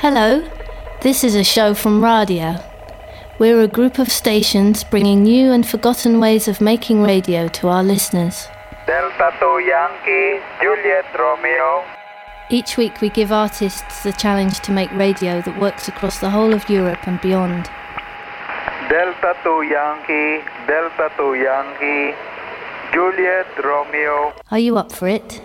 Hello, this is a show from Radia. We're a group of stations bringing new and forgotten ways of making radio to our listeners. Delta 2 Yankee, Juliet Romeo. Each week we give artists the challenge to make radio that works across the whole of Europe and beyond. Delta 2 Yankee, Delta 2 Yankee, Juliet Romeo. Are you up for it?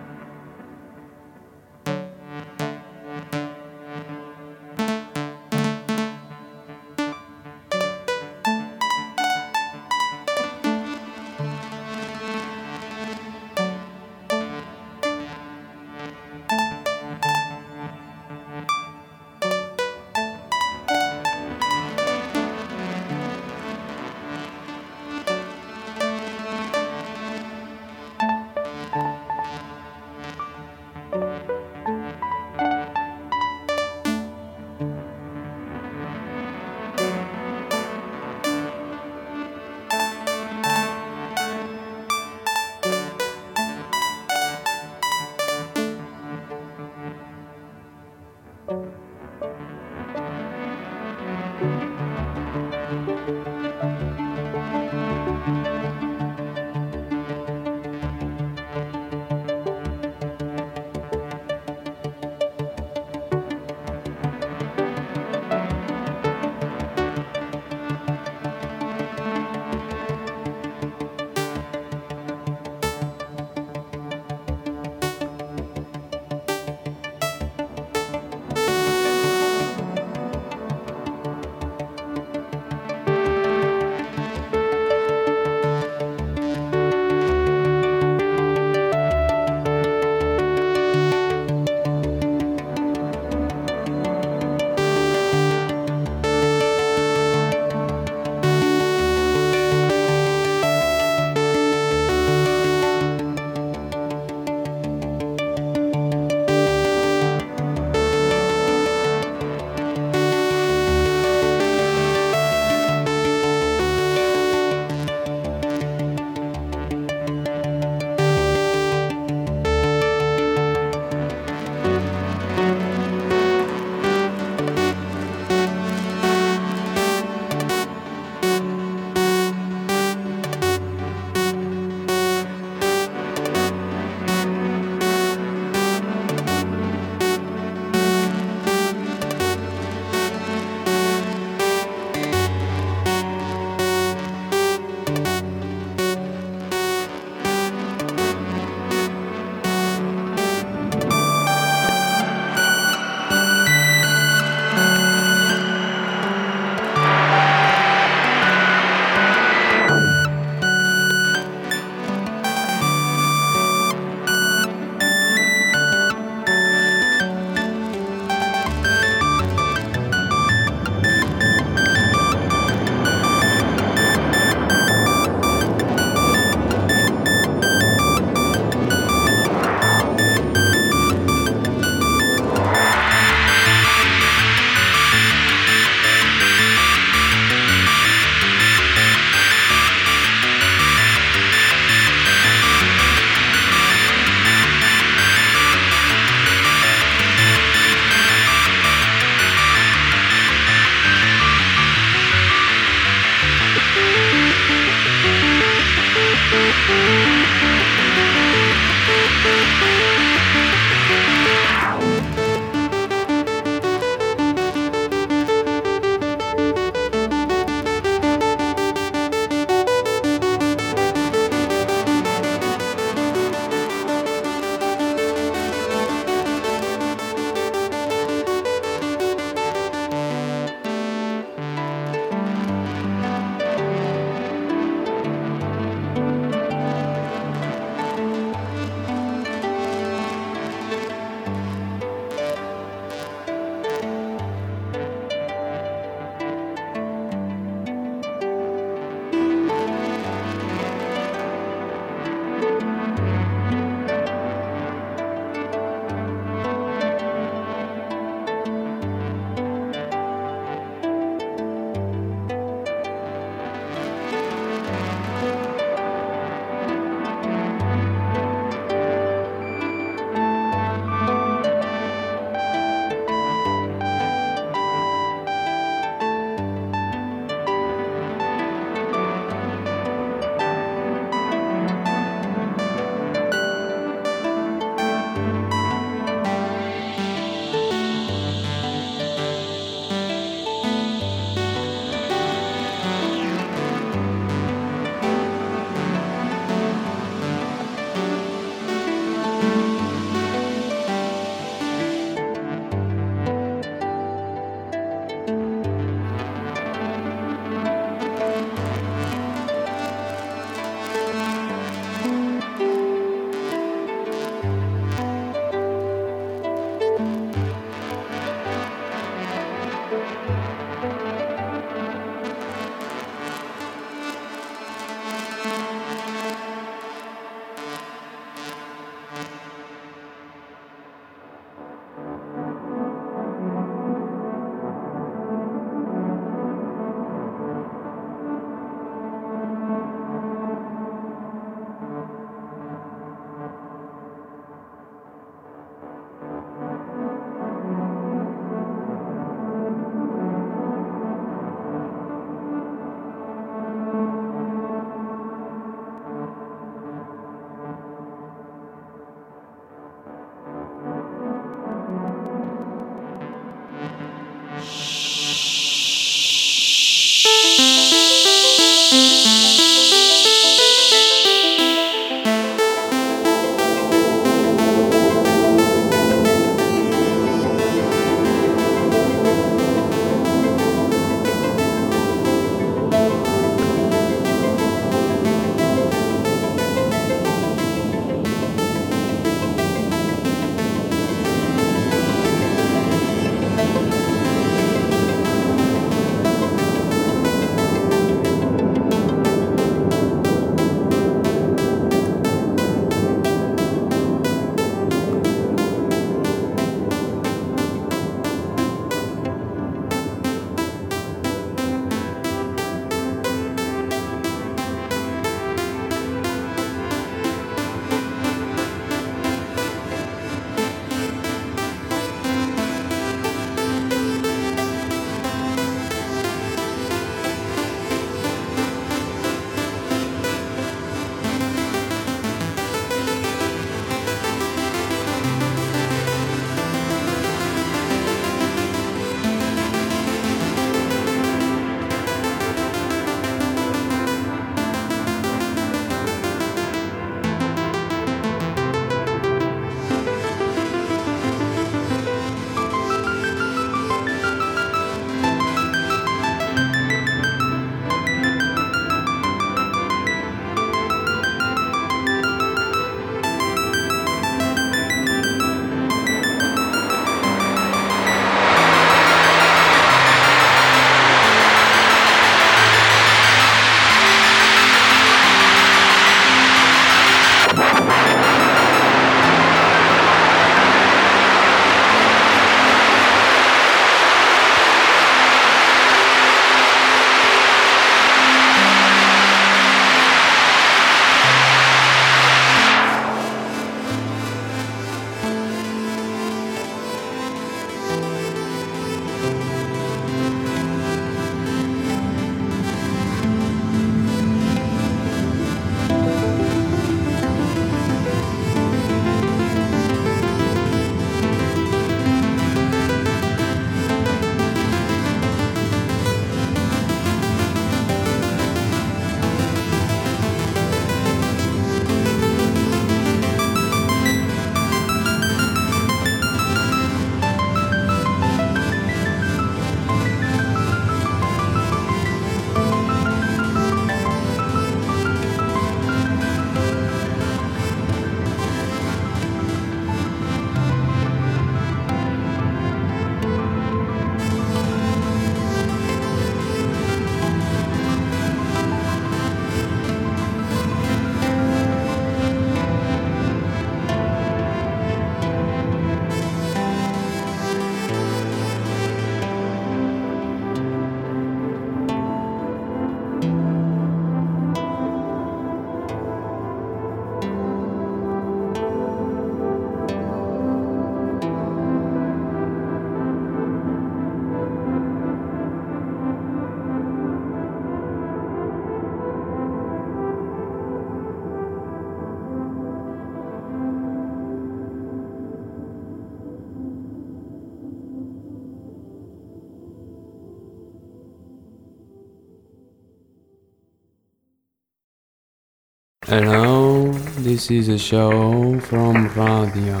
this is a show from Radia.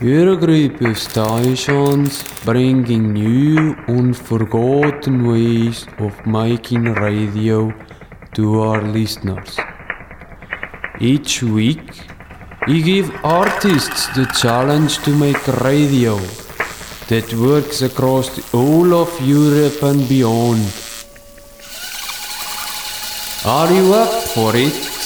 Of stations bringing new, unforgotten ways of making radio to our listeners. Each week, we give artists the challenge to make radio that works across whole of Europe and beyond. Are you up for it?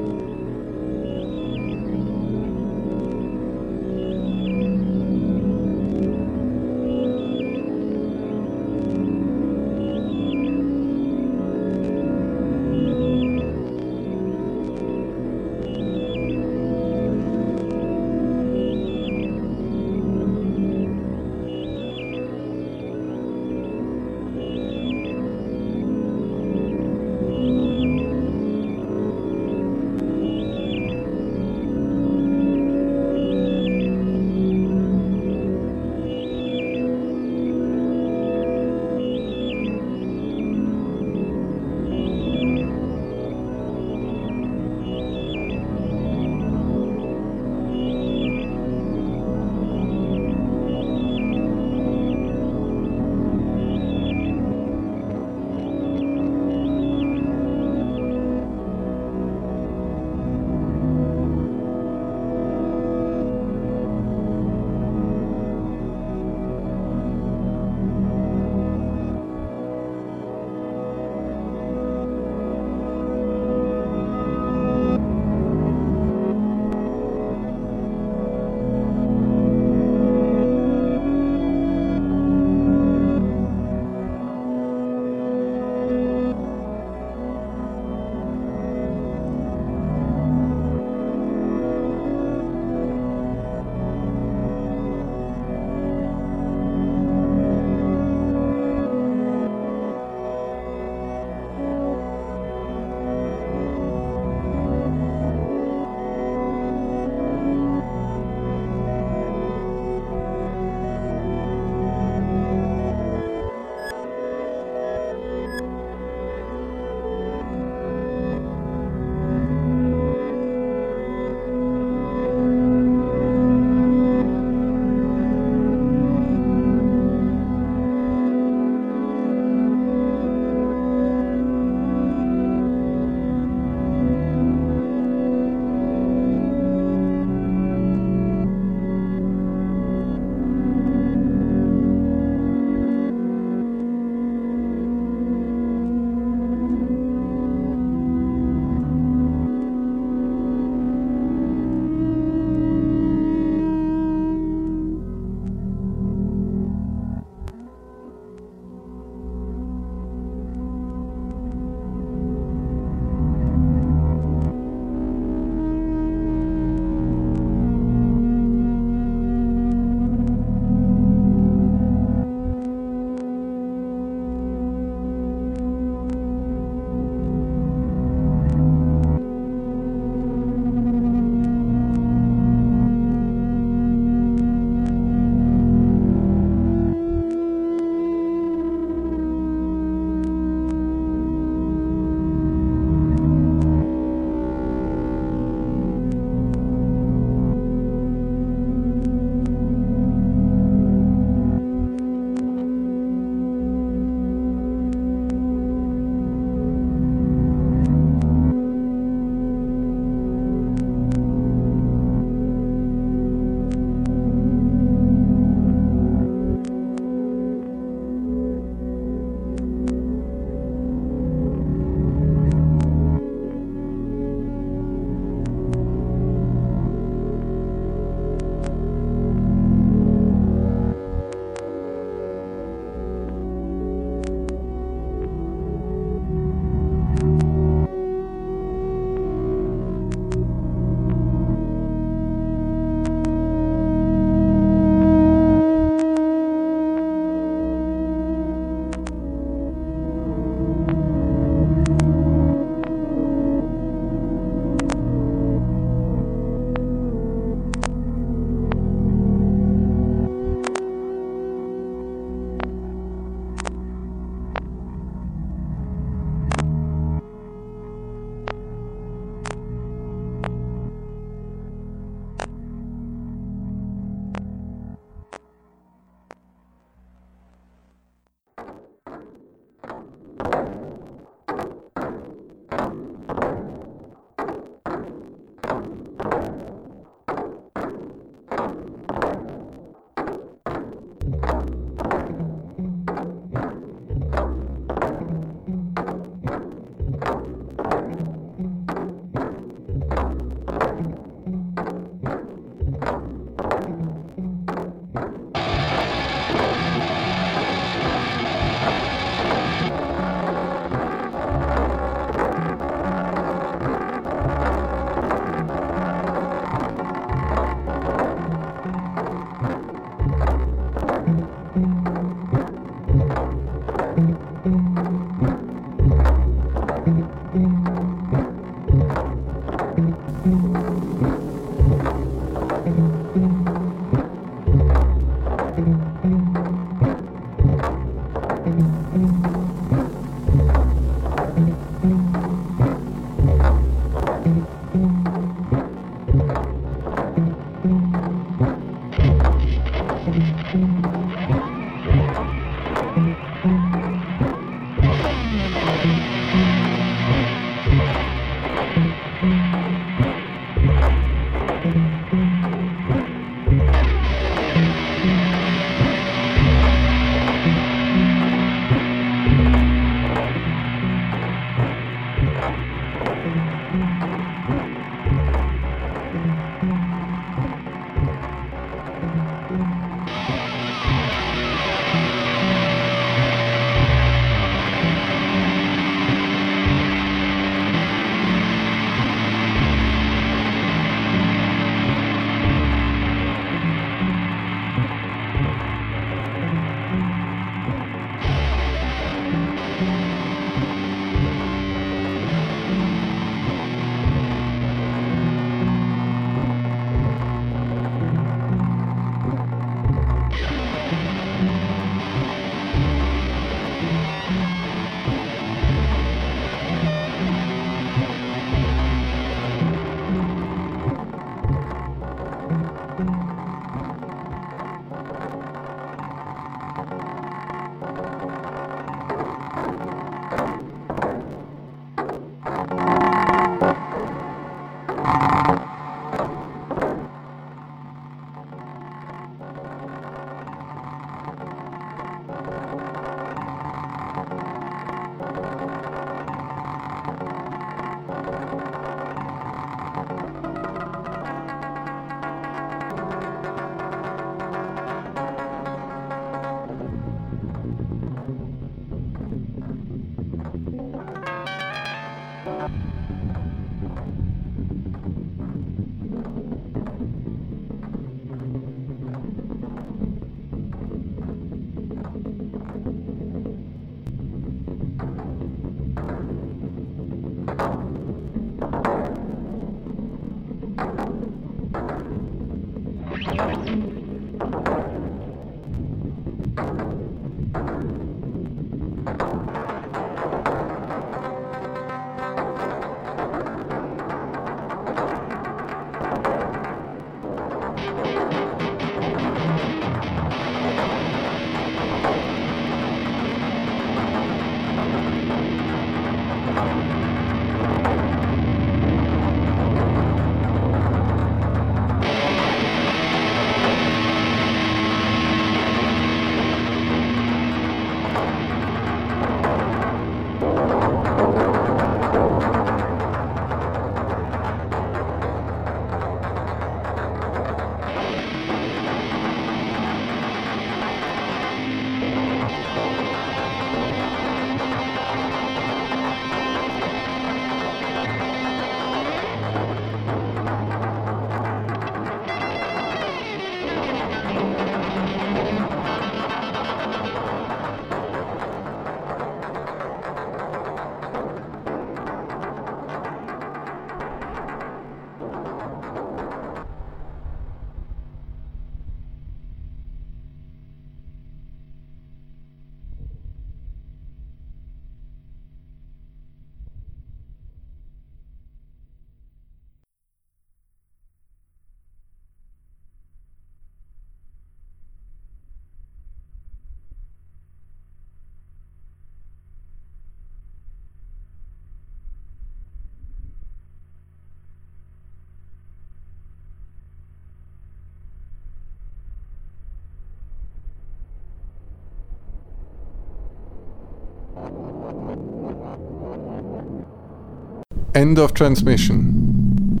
End of transmission.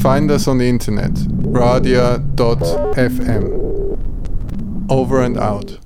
Find us on the internet, radia.fm. Over and out.